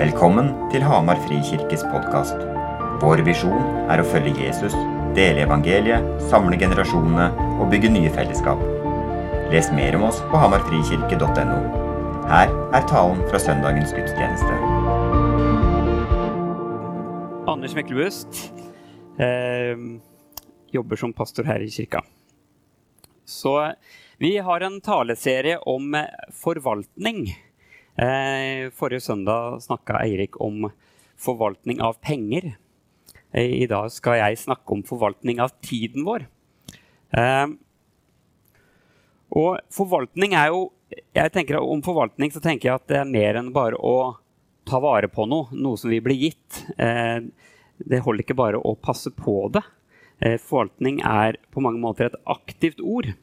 Velkommen til Hamar Frikirkes podkast. Vår visjon er å følge Jesus, dele evangeliet, samle generasjonene og bygge nye fellesskap. Les mer om oss på hamarfrikirke.no. Her er talen fra søndagens gudstjeneste. Anders Meklebust eh, jobber som pastor her i kirka. Så vi har en taleserie om forvaltning. Eh, forrige søndag snakka Eirik om forvaltning av penger. Eh, I dag skal jeg snakke om forvaltning av tiden vår. Eh, og forvaltning er jo jeg tenker Om forvaltning så tenker jeg at det er mer enn bare å ta vare på noe, noe som vi blir gitt. Det holder ikke bare å passe på det. Forvaltning er på mange måter et aktivt ord.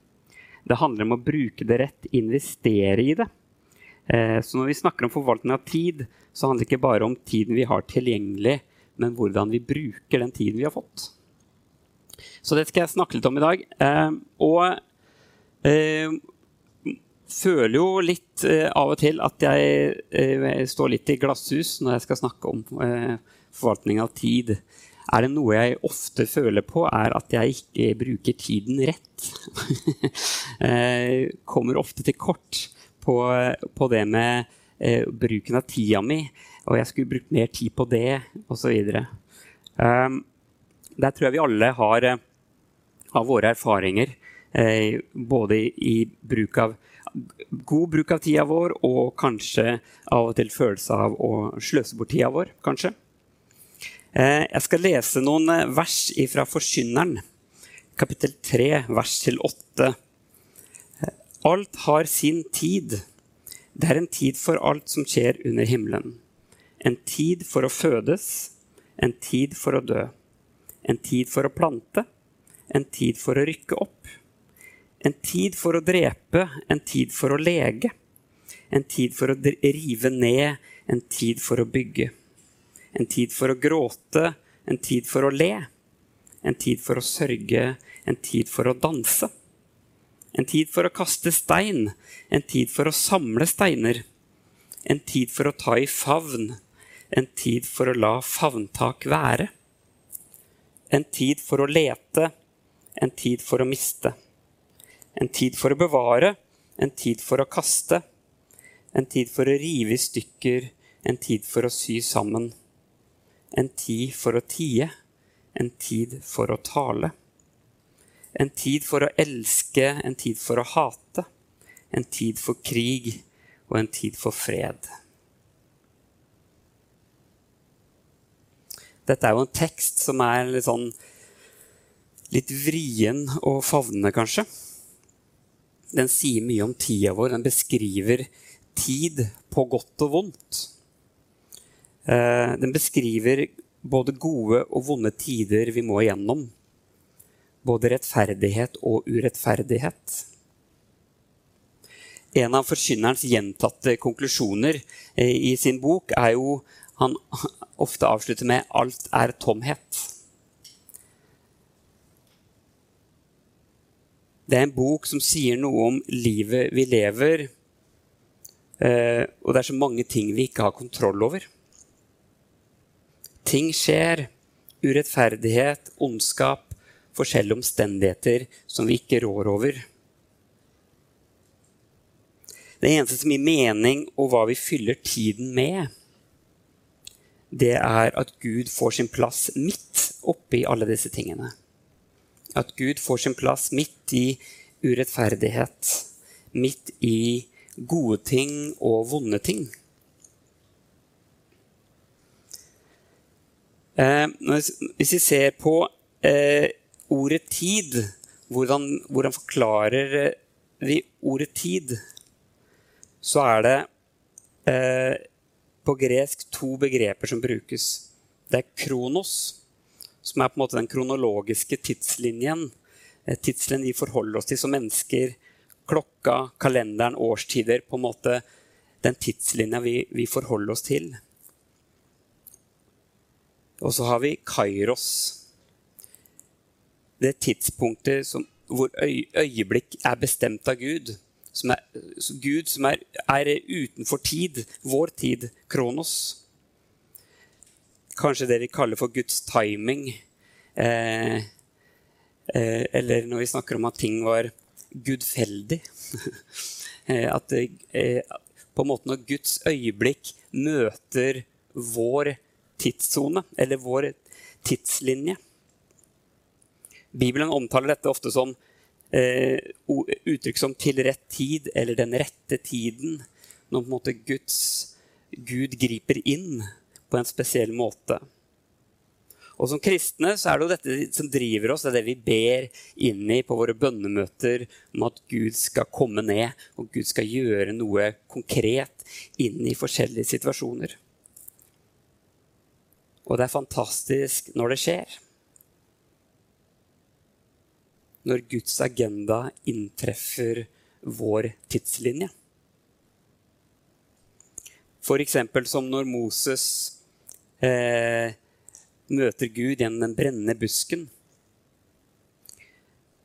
Det handler om å bruke det rett, investere i det. Eh, så når vi snakker om forvaltning av tid, så handler det ikke bare om tiden vi har tilgjengelig, men hvordan vi bruker den tiden vi har fått. Så det skal jeg snakke litt om i dag. Eh, og eh, føler jo litt av og til at jeg står litt i glasshus når jeg skal snakke om forvaltning av tid. Er det noe jeg ofte føler på, er at jeg ikke bruker tiden rett. Kommer ofte til kort på, på det med eh, bruken av tida mi, og jeg skulle brukt mer tid på det, osv. Um, ehm, der tror jeg vi alle har, har eh, våre erfaringer, eh, både i bruk av god bruk av tida vår, og kanskje av og til følelse av å sløse bort tida vår, kanskje. Eh, jeg skal lese noen eh, vers fra Forkynneren, kapittel 3, vers til 8. Alt har sin tid. Det er en tid for alt som skjer under himmelen. En tid for å fødes, en tid for å dø. En tid for å plante, en tid for å rykke opp. En tid for å drepe, en tid for å lege. En tid for å rive ned, en tid for å bygge. En tid for å gråte, en tid for å le. En tid for å sørge, en tid for å danse. En tid for å kaste stein, en tid for å samle steiner. En tid for å ta i favn, en tid for å la favntak være. En tid for å lete, en tid for å miste. En tid for å bevare, en tid for å kaste. En tid for å rive i stykker, en tid for å sy sammen. En tid for å tie, en tid for å tale. En tid for å elske, en tid for å hate. En tid for krig og en tid for fred. Dette er jo en tekst som er litt sånn litt vrien å favne, kanskje. Den sier mye om tida vår. Den beskriver tid på godt og vondt. Eh, den beskriver både gode og vonde tider vi må igjennom både rettferdighet og urettferdighet. En av forkynnerens gjentatte konklusjoner eh, i sin bok er jo han ofte avslutter med 'alt er tomhet'. Det er en bok som sier noe om livet vi lever, eh, og det er så mange ting vi ikke har kontroll over. Ting skjer. Urettferdighet, ondskap, forskjellige omstendigheter som vi ikke rår over. Det eneste som gir mening, og hva vi fyller tiden med, det er at Gud får sin plass midt oppi alle disse tingene. At Gud får sin plass midt i urettferdighet, midt i gode ting og vonde ting. Eh, hvis vi ser på eh, ordet tid hvordan, hvordan, forklarer vi ordet tid? Så er det eh, på gresk to begreper som brukes. Det er kronos, som er på en måte den kronologiske tidslinjen. Eh, tidslinjen vi forholder oss til som mennesker. Klokka, kalenderen, årstider. på en måte Den tidslinja vi, vi forholder oss til. Og så har vi kairos det tidspunktet som, hvor øy, øyeblikk er bestemt av Gud. Som er, Gud som er, er, utenfor tid, vår tid, kronos. kanskje det vi kaller for Guds timing. Eh, eh, eller når vi snakker om at ting var gudfeldig. Eh, at eh, på en måte når Guds øyeblikk møter vår tidssone, eller vår tidslinje. Bibelen omtaler dette ofte som eh, uttrykk som 'til rett tid' eller 'den rette tiden'. Når på en måte Guds, Gud griper inn på en spesiell måte. Og Som kristne så er det jo dette som driver oss, det er det vi ber inn i på våre bønnemøter, om at Gud skal komme ned, og Gud skal gjøre noe konkret inn i forskjellige situasjoner. Og det er fantastisk når det skjer når Guds agenda inntreffer vår tidslinje. F.eks. som når Moses eh, møter Gud gjennom den brennende busken.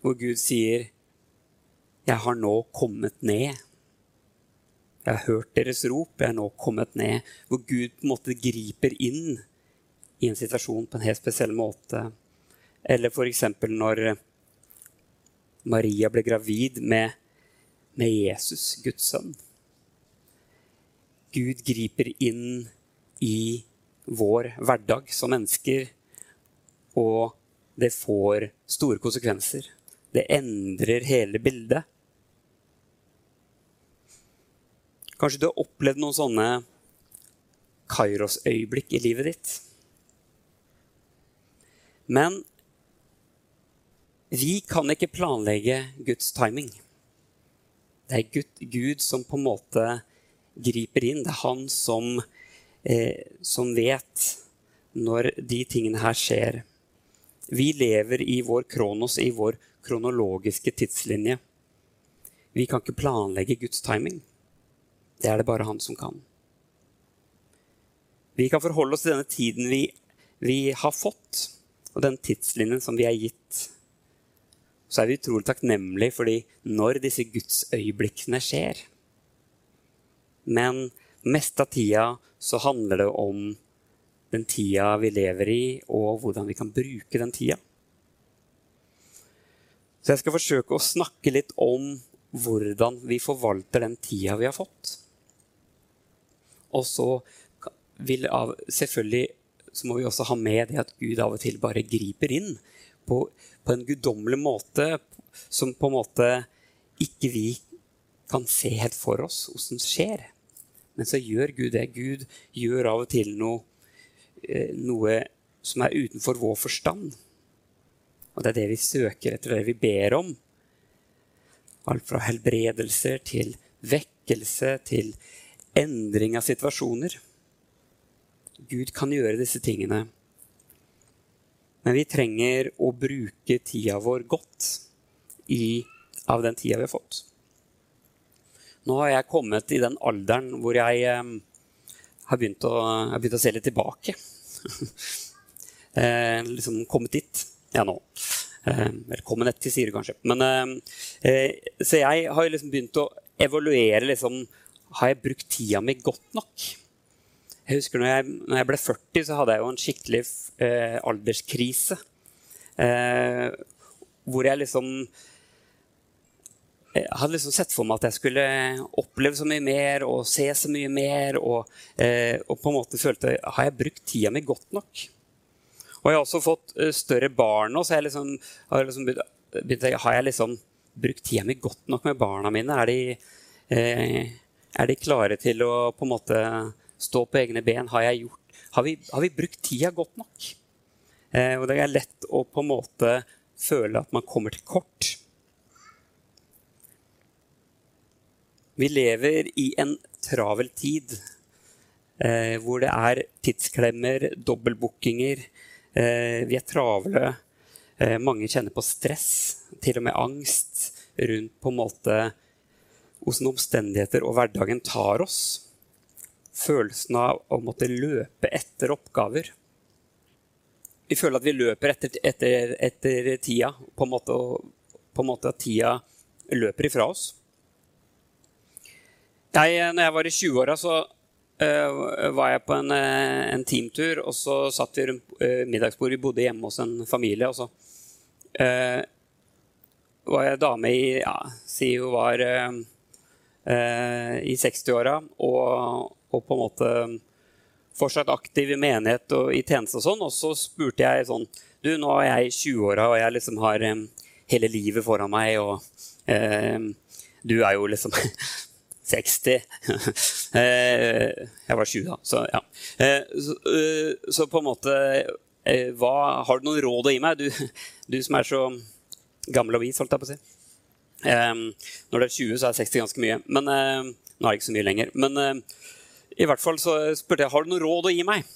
Hvor Gud sier, 'Jeg har nå kommet ned'. Jeg har hørt deres rop, jeg er nå kommet ned. Hvor Gud på en måte griper inn i en situasjon på en helt spesiell måte. Eller f.eks. når Maria ble gravid med, med Jesus, Guds sønn. Gud griper inn i vår hverdag som mennesker, og det får store konsekvenser. Det endrer hele bildet. Kanskje du har opplevd noen sånne Kairos-øyeblikk i livet ditt. Men vi kan ikke planlegge Guds timing. Det er Gud, som på en måte griper inn. Det er han som, eh, som vet når de tingene her skjer. Vi lever i vår kronos, i vår kronologiske tidslinje. Vi kan ikke planlegge Guds timing. Det er det bare han som kan. Vi kan forholde oss til denne tiden vi, vi har fått, og den tidslinjen som vi er gitt så er vi utrolig takknemlige fordi når disse gudsøyeblikkene skjer Men mest av tida så handler det om den tida vi lever i, og hvordan vi kan bruke den tida. Så jeg skal forsøke å snakke litt om hvordan vi forvalter den tida vi har fått. Og så vil av, selvfølgelig så må vi også ha med det at Gud av og til bare griper inn på, på en guddommelig måte som på en måte ikke vi kan se helt for oss hvordan skjer. Men så gjør Gud det. Gud gjør av og til noe, eh, noe som er utenfor vår forstand. Og det er det vi søker etter, det vi ber om. Alt fra helbredelser til vekkelse til endring av situasjoner. Gud kan gjøre disse tingene men vi trenger å bruke tida vår godt i, av den tida vi har fått. Nå har jeg kommet i den alderen hvor jeg eh, har, begynt å, har, begynt å, se litt tilbake. eh, liksom kommet dit. Ja, nå. Eh, eller kommet nett til Sire, kanskje. Men, eh, eh, så jeg har liksom begynt å evaluere liksom, Har jeg brukt tida mi godt nok? Jeg husker når jeg, når jeg, ble 40, så hadde jeg jo en skikkelig eh, alderskrise. Eh, hvor jeg liksom jeg hadde liksom sett for meg at jeg skulle oppleve så mye mer og se så mye mer. Og, eh, og på en måte følte Har jeg brukt tida mi godt nok? Og jeg har også fått uh, større barn nå, så jeg liksom, har liksom begynt, Har jeg liksom brukt tida mi godt nok med barna mine? Er de, eh, er de klare til å på en måte stå på egne ben. Har, gjort, har, vi, har vi, brukt tida godt nok? Eh, og det er lett å på en måte føle at man kommer til kort. Vi lever i en travel tid eh, hvor det er tidsklemmer, dobbeltbookinger. Eh, vi er travle. Eh, mange kjenner på stress, til og med angst rundt på en måte hvordan omstendigheter og hverdagen tar oss følelsen av å måtte løpe etter oppgaver. Vi føler at vi løper etter, etter, etter tida, på en, måte, på en måte at tida løper ifra oss. Jeg, når jeg var i 20-åra, så uh, var jeg på en, uh, en, teamtur, og så satt vi rundt uh, middagsbordet. Vi bodde hjemme hos en familie. og så var jeg dame i ja, Si hun var i 60-åra og, og, på en måte fortsatt aktiv i menighet og i tjeneste og sånn. Og så spurte jeg sånn Du, nå er jeg i 20-åra, og jeg liksom har um, hele livet foran meg, og du er jo liksom 60. Eh, jeg var 20 da, så ja. Eh, så, eh, så på en måte hva, Har du noen råd å gi meg, du, du som er så gammel og vis, holdt jeg på å si? Når du er 20, så er 60 ganske mye. Men nå er det ikke så mye lenger. Men i hvert fall så spurte jeg har du noen råd å gi meg.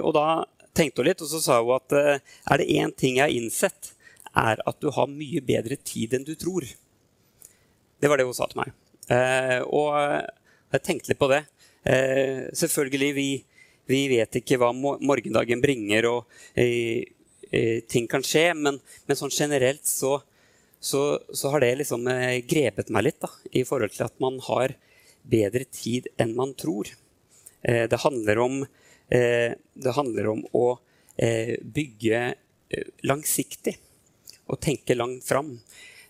Og da tenkte hun litt, og så sa hun at er det én ting jeg har innsett, er at du har mye bedre tid enn du tror. Det var det hun sa til meg. Eh, og jeg tenkte litt på det. Eh, selvfølgelig, vi, vi, vet ikke hva morgendagen bringer, og eh, eh, ting kan skje, men, men sånn generelt så, så, så, har det liksom eh, grepet meg litt da, i forhold til at man har bedre tid enn man tror. Eh, det handler om, det handler om å bygge langsiktig og tenke langt fram.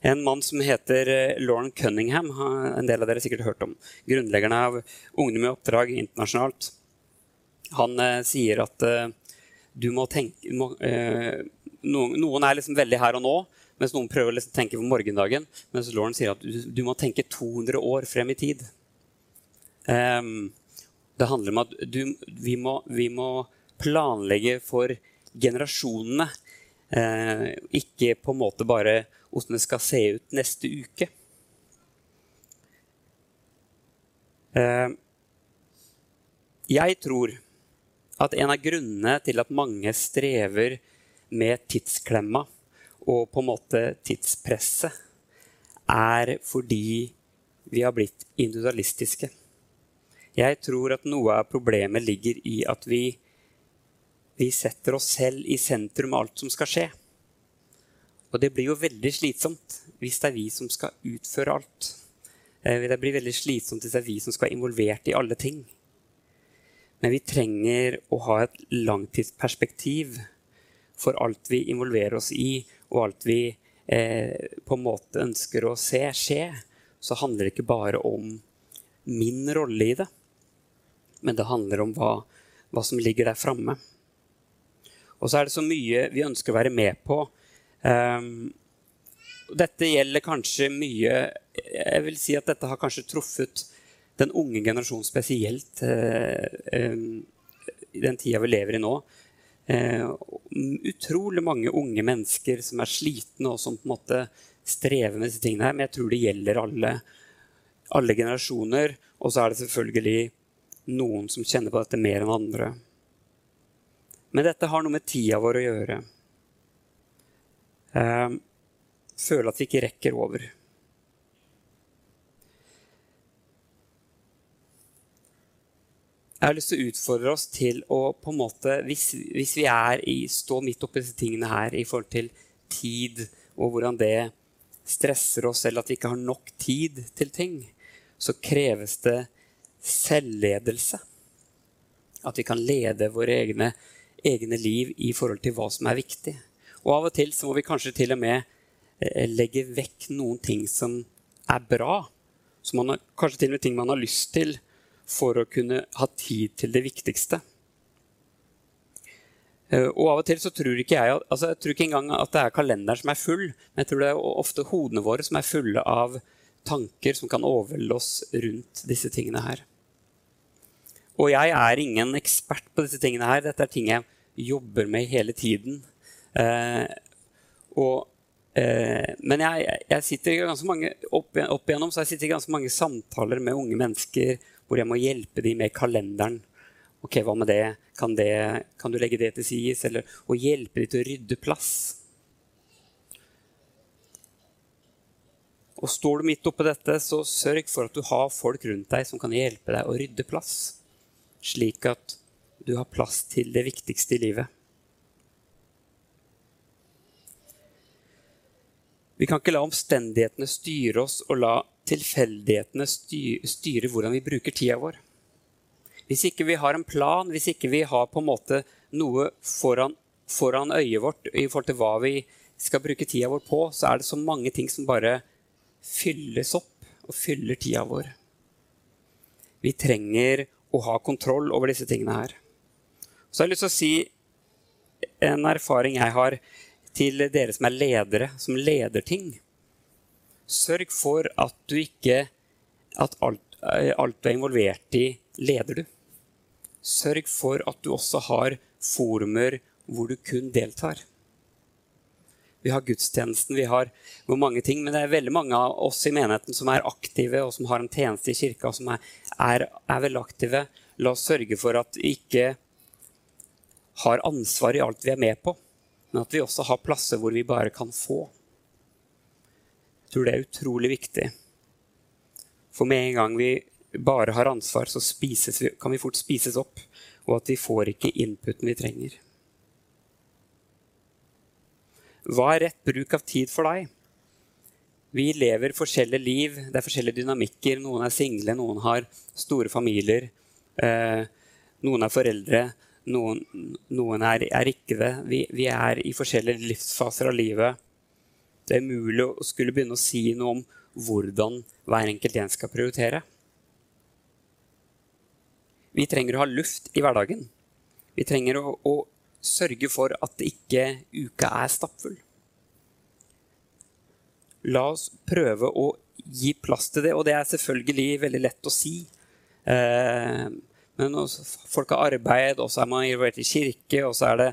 En mann som heter eh, Lauren Cunningham, en del av dere sikkert hørt om. Grunnleggerne av Ungdom i oppdrag internasjonalt. Han eh, sier at eh, du må tenke må, eh, noen, er liksom veldig her og nå, mens noen prøver å liksom tenke på morgendagen. Mens Lauren sier at du, du må tenke 200 år frem i tid. Um, det handler om at du, vi, må, vi, må, planlegge for generasjonene. Eh, ikke på en måte bare hvordan det skal se ut neste uke. Eh, jeg tror at en av grunnene til at mange strever med tidsklemma og på en måte tidspresset, er fordi vi har blitt individualistiske. Jeg tror at noe av problemet ligger i at vi, vi setter oss selv i sentrum av alt som skal skje. Og det blir jo veldig slitsomt hvis det er vi som skal utføre alt. Eh, det blir veldig slitsomt hvis det er vi som skal være involvert i alle ting. Men vi trenger å ha et langtidsperspektiv for alt vi involverer oss i, og alt vi eh, på en måte ønsker å se skje. Så handler det ikke bare om min rolle i det, men det handler om hva, hva som ligger der framme. Og så er det så mye vi ønsker å være med på Um, dette gjelder kanskje mye Jeg vil si at dette har kanskje truffet den unge generasjonen spesielt uh, um, i den tida vi lever i nå. Uh, utrolig mange unge mennesker som er slitne og som på en måte strever med disse tingene her. Men jeg tror det gjelder alle, alle generasjoner. Og så er det selvfølgelig noen som kjenner på dette mer enn andre. Men dette har noe med tida vår å gjøre. Føle at vi ikke rekker over. Jeg har lyst til å utfordre oss til å på en måte, Hvis, hvis vi er i, står midt oppi disse tingene her i forhold til tid, og hvordan det stresser oss, eller at vi ikke har nok tid til ting, så kreves det selvledelse. At vi kan lede våre egne, egne liv i forhold til hva som er viktig. Og av og til så må vi kanskje til og med eh, legge vekk noen ting som er bra. Som man har, kanskje til og med ting man har lyst til, for å kunne ha tid til det viktigste. Eh, og av og til så tror ikke jeg altså jeg tror ikke engang at det er kalenderen som er full, men jeg tror det er ofte hodene våre som er fulle av tanker som kan overvelde oss rundt disse tingene her. Og jeg er ingen ekspert på disse tingene her. Dette er ting jeg jobber med hele tiden. Eh, og, eh, men jeg, jeg, sitter ganske mange opp, opp igjennom, så jeg sitter i ganske mange samtaler med unge mennesker hvor jeg må hjelpe dem med kalenderen. Ok, hva med det? Kan, det, kan du legge det til sides? Eller å hjelpe dem til å rydde plass. Og står du midt oppi dette, så sørg for at du har folk rundt deg som kan hjelpe deg å rydde plass. Slik at du har plass til det viktigste i livet. Vi kan ikke la omstendighetene styre oss og la tilfeldighetene styre hvordan vi bruker tida vår. Hvis ikke vi har en plan, hvis ikke vi har på en måte noe foran, foran øyet vårt i forhold til hva vi skal bruke tida vår på, så er det så mange ting som bare fylles opp og fyller tida vår. Vi trenger å ha kontroll over disse tingene her. Så jeg har lyst til å si en erfaring jeg har til dere som er ledere, som leder ting. Sørg for at du ikke At alt, alt du er involvert i, leder du. Sørg for at du også har forumer hvor du kun deltar. Vi har gudstjenesten, vi har mange ting, men det er veldig mange av oss i menigheten som er aktive, og som har en tjeneste i kirka, og som er, er, er veldig aktive. La oss sørge for at vi ikke har ansvar i alt vi er med på, men at vi også har plasser hvor vi bare kan få. Jeg tror det er utrolig viktig. For med en gang vi bare har ansvar, så vi, kan vi fort spises opp, og at vi får ikke inputen vi trenger. Hva er rett bruk av tid for deg? Vi lever forskjellige liv. Det er forskjellige dynamikker. Noen er single, noen har store familier. Eh, noen er foreldre, noen, noen er, er, ikke det. Vi, vi, er i forskjellige livsfaser av livet. Det er umulig å skulle begynne å si noe om hvordan hver enkelt en skal prioritere. Vi trenger å ha luft i hverdagen. Vi trenger å, å sørge for at ikke uka er stappfull. La oss prøve å gi plass til det, og det er selvfølgelig veldig lett å si. Eh, men folk har arbeid, og så er man involvert i kirke, og så er det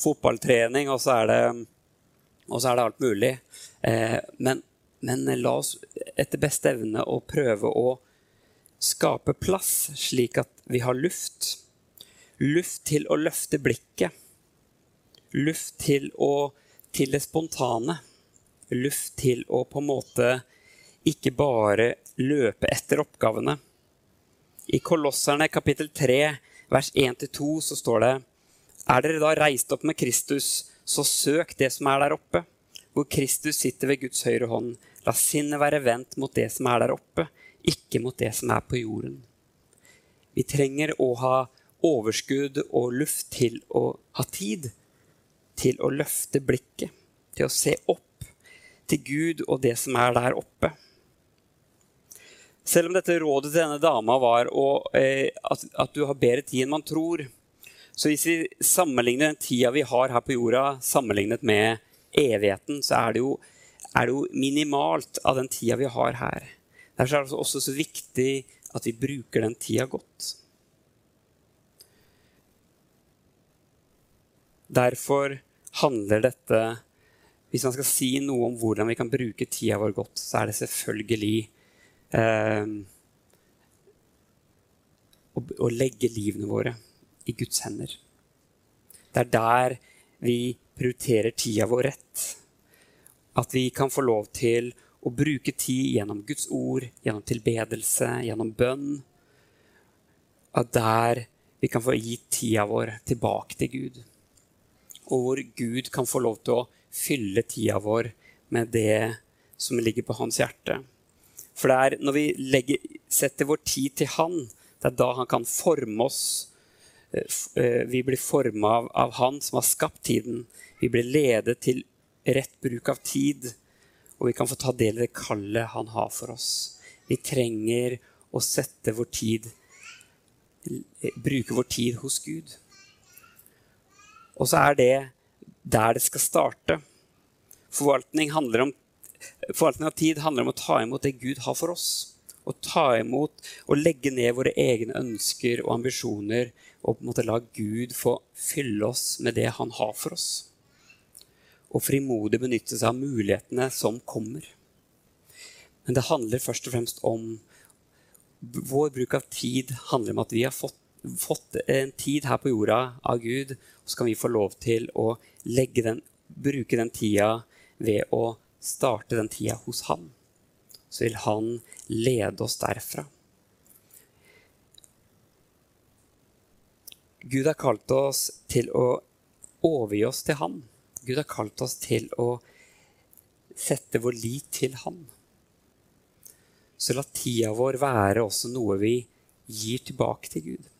fotballtrening, og så er det, så er det alt mulig. Eh, men, men la oss etter beste evne å prøve å skape plass, slik at vi har luft. Luft til å løfte blikket luft til, å, til det spontane. Luft til å på en måte ikke bare løpe etter oppgavene. I Kolosserne kapittel 3, vers 1-2, så står det Er dere da reist opp med Kristus, så søk det som er der oppe, hvor Kristus sitter ved Guds høyre hånd. La sinnet være vendt mot det som er der oppe, ikke mot det som er på jorden. Vi trenger å ha overskudd og luft til å ha tid til å løfte blikket, til å se opp til Gud og det som er der oppe. Selv om dette rådet til denne dama var å, eh, at, at, du har bedre tid enn man tror, så hvis vi sammenligner den tida vi har her på jorda, sammenlignet med evigheten, så er det jo, er det jo minimalt av den tida vi har her. Derfor er det også så viktig at vi bruker den tida godt. Derfor handler dette Hvis man skal si noe om hvordan vi kan bruke tida vår godt, så er det selvfølgelig eh, å, å legge livene våre i Guds hender. Det er der vi prioriterer tida vår rett. At vi kan få lov til å bruke tid gjennom Guds ord, gjennom tilbedelse, gjennom bønn. At der vi kan få gitt tida vår tilbake til Gud og hvor Gud kan få lov til å fylle tida vår med det som ligger på hans hjerte. For det er når vi legger, setter vår tid til Han, det er da Han kan forme oss. Eh, eh, vi blir forma av, av, Han som har skapt tiden. Vi blir ledet til rett bruk av tid, og vi kan få ta del i det kallet Han har for oss. Vi trenger å sette vår tid Bruke vår tid hos Gud. Og så er det der det skal starte. Forvaltning, om, forvaltning, av tid handler om å ta imot det Gud har for oss. Å ta imot og legge ned våre egne ønsker og ambisjoner og på en måte la Gud få fylle oss med det han har for oss. Og frimodig benytte seg av mulighetene som kommer. Men det handler først og fremst om Vår bruk av tid handler om at vi har fått fått en tid her på jorda av Gud, og så kan vi få lov til å den, bruke den tida ved å starte den tida hos Han. Så vil Han lede oss derfra. Gud har kalt oss til å overgi oss til Han. Gud har kalt oss til å sette vår lit til Han. så la tida vår være også noe vi gir tilbake til Gud.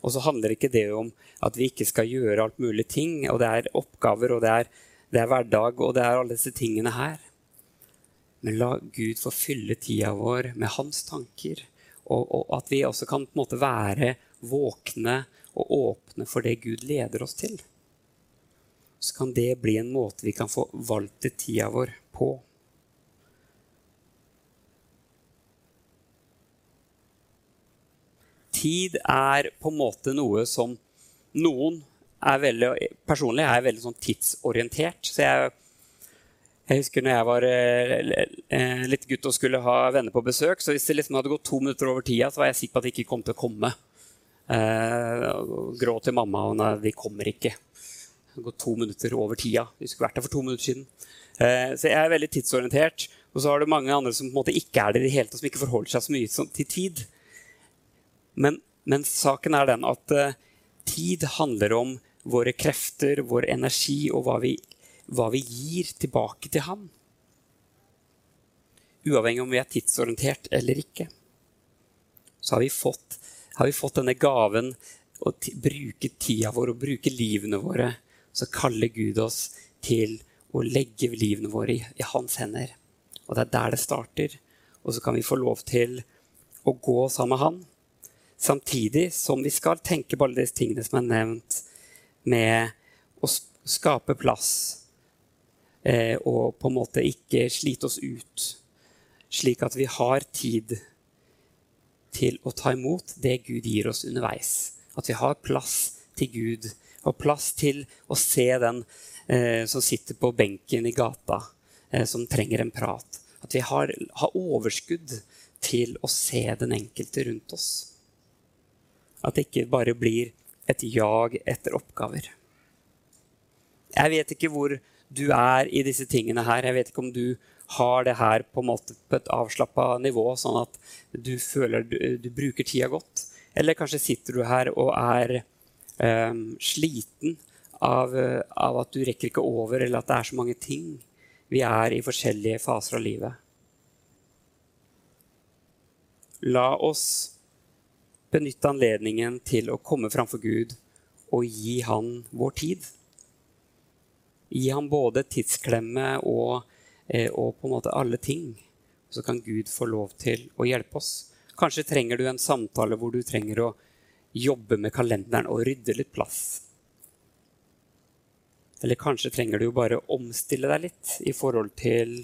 Og så handler ikke det om at vi ikke skal gjøre alt mulig ting, og det er oppgaver, og det er, det er hverdag, og det er alle disse tingene her. Men la Gud få fylle tida vår med hans tanker, og, og at vi også kan på en måte være våkne og åpne for det Gud leder oss til. Så kan det bli en måte vi kan få valgt tida vår på. Tid er på en måte noe som noen er veldig Personlig er jeg veldig sånn tidsorientert. Så jeg, jeg husker når jeg var eh, litt gutt og skulle ha venner på besøk, så hvis det liksom hadde gått to minutter over tida, så var jeg sikker på at de ikke kom til å komme. Eh, grå til mamma og nei, de kommer ikke. Det gått to minutter over tida. De skulle vært der for to minutter siden. Eh, så jeg er veldig tidsorientert. Og så har du mange andre som på en måte ikke er det i det hele tatt, som ikke forholder seg så mye til tid. Men, men saken er den at uh, tid handler om våre krefter, vår energi og hva vi, hva vi gir tilbake til ham. Uavhengig om vi er tidsorientert eller ikke. Så har vi fått, har vi fått denne gaven å bruke tida vår og bruke livene våre. Så kaller Gud oss til å legge livene våre i, i hans hender. Og det er der det starter. Og så kan vi få lov til å gå sammen med han Samtidig som vi skal tenke på alle disse tingene som er nevnt, med å skape plass eh, og på en måte ikke slite oss ut, slik at vi har tid til å ta imot det Gud gir oss underveis. At vi har plass til Gud og plass til å se den eh, som sitter på benken i gata, eh, som trenger en prat. At vi har, har overskudd til å se den enkelte rundt oss. At det ikke bare blir et jag etter oppgaver. Jeg vet ikke hvor du er i disse tingene her. Jeg vet ikke om du har det her på, på et avslappa nivå, sånn at du føler du, du, bruker tida godt. Eller kanskje sitter du her og er um, sliten av, av, at du rekker ikke over, eller at det er så mange ting. Vi er i forskjellige faser av livet. La oss benytte anledningen til å komme framfor Gud og gi Han vår tid. Gi Han både tidsklemme og, eh, og på en måte alle ting. Så kan Gud få lov til å hjelpe oss. Kanskje trenger du en samtale hvor du trenger å jobbe med kalenderen og rydde litt plass. Eller kanskje trenger du jo bare omstille deg litt i forhold til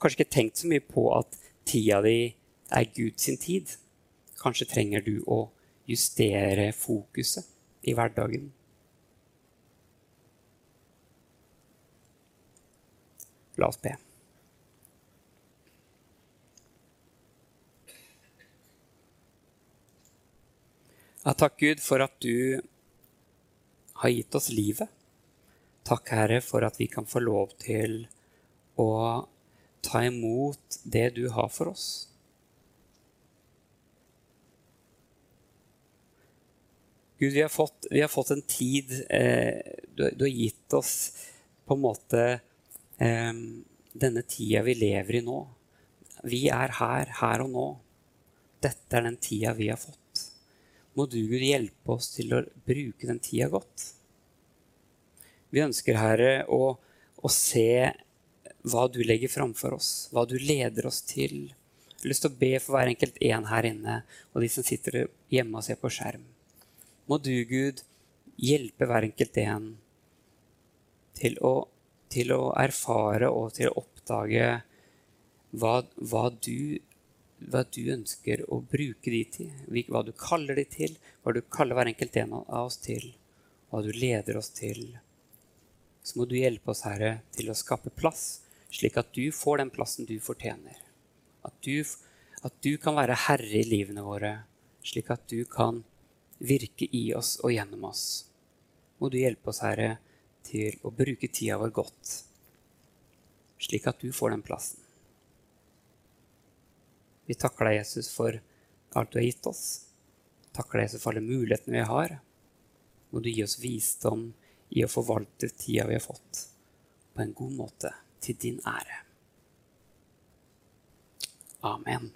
Kanskje ikke tenkt så mye på at tida di er Guds tid. Kanskje trenger du å justere fokuset i hverdagen. La oss be. Ja, takk, Gud, for at du har gitt oss livet. Takk, Herre, for at vi kan få lov til å ta imot det du har for oss. Gud, vi har fått, vi har fått en tid eh, du, du, har gitt oss på en måte eh, denne tida vi lever i nå. Vi er her, her og nå. Dette er den tida vi har fått. Må du, Gud, hjelpe oss til å bruke den tida godt. Vi ønsker, Herre, å, å se hva du legger framfor oss, hva du leder oss til. Jeg har lyst til å be for hver enkelt en her inne og de som sitter hjemme og ser på skjerm må du, Gud, hjelpe hver enkelt en til å, til å erfare og til å oppdage hva, hva, du, hva, du, ønsker å bruke de til, hva du kaller de til, hva du kaller hver enkelt en av oss til, hva du leder oss til. Så må du hjelpe oss, Herre, til å skape plass, slik at du får den plassen du fortjener. At du, at du kan være herre i livene våre, slik at du kan virke i oss og gjennom oss. Må du hjelpe oss, Herre, til å bruke tida vår godt, slik at du får den plassen. Vi takker deg, Jesus, for alt du har gitt oss. Takker deg, Jesus, for alle mulighetene vi har. Må du gi oss visdom i å forvalte tida vi har fått, på en god måte, til din ære. Amen.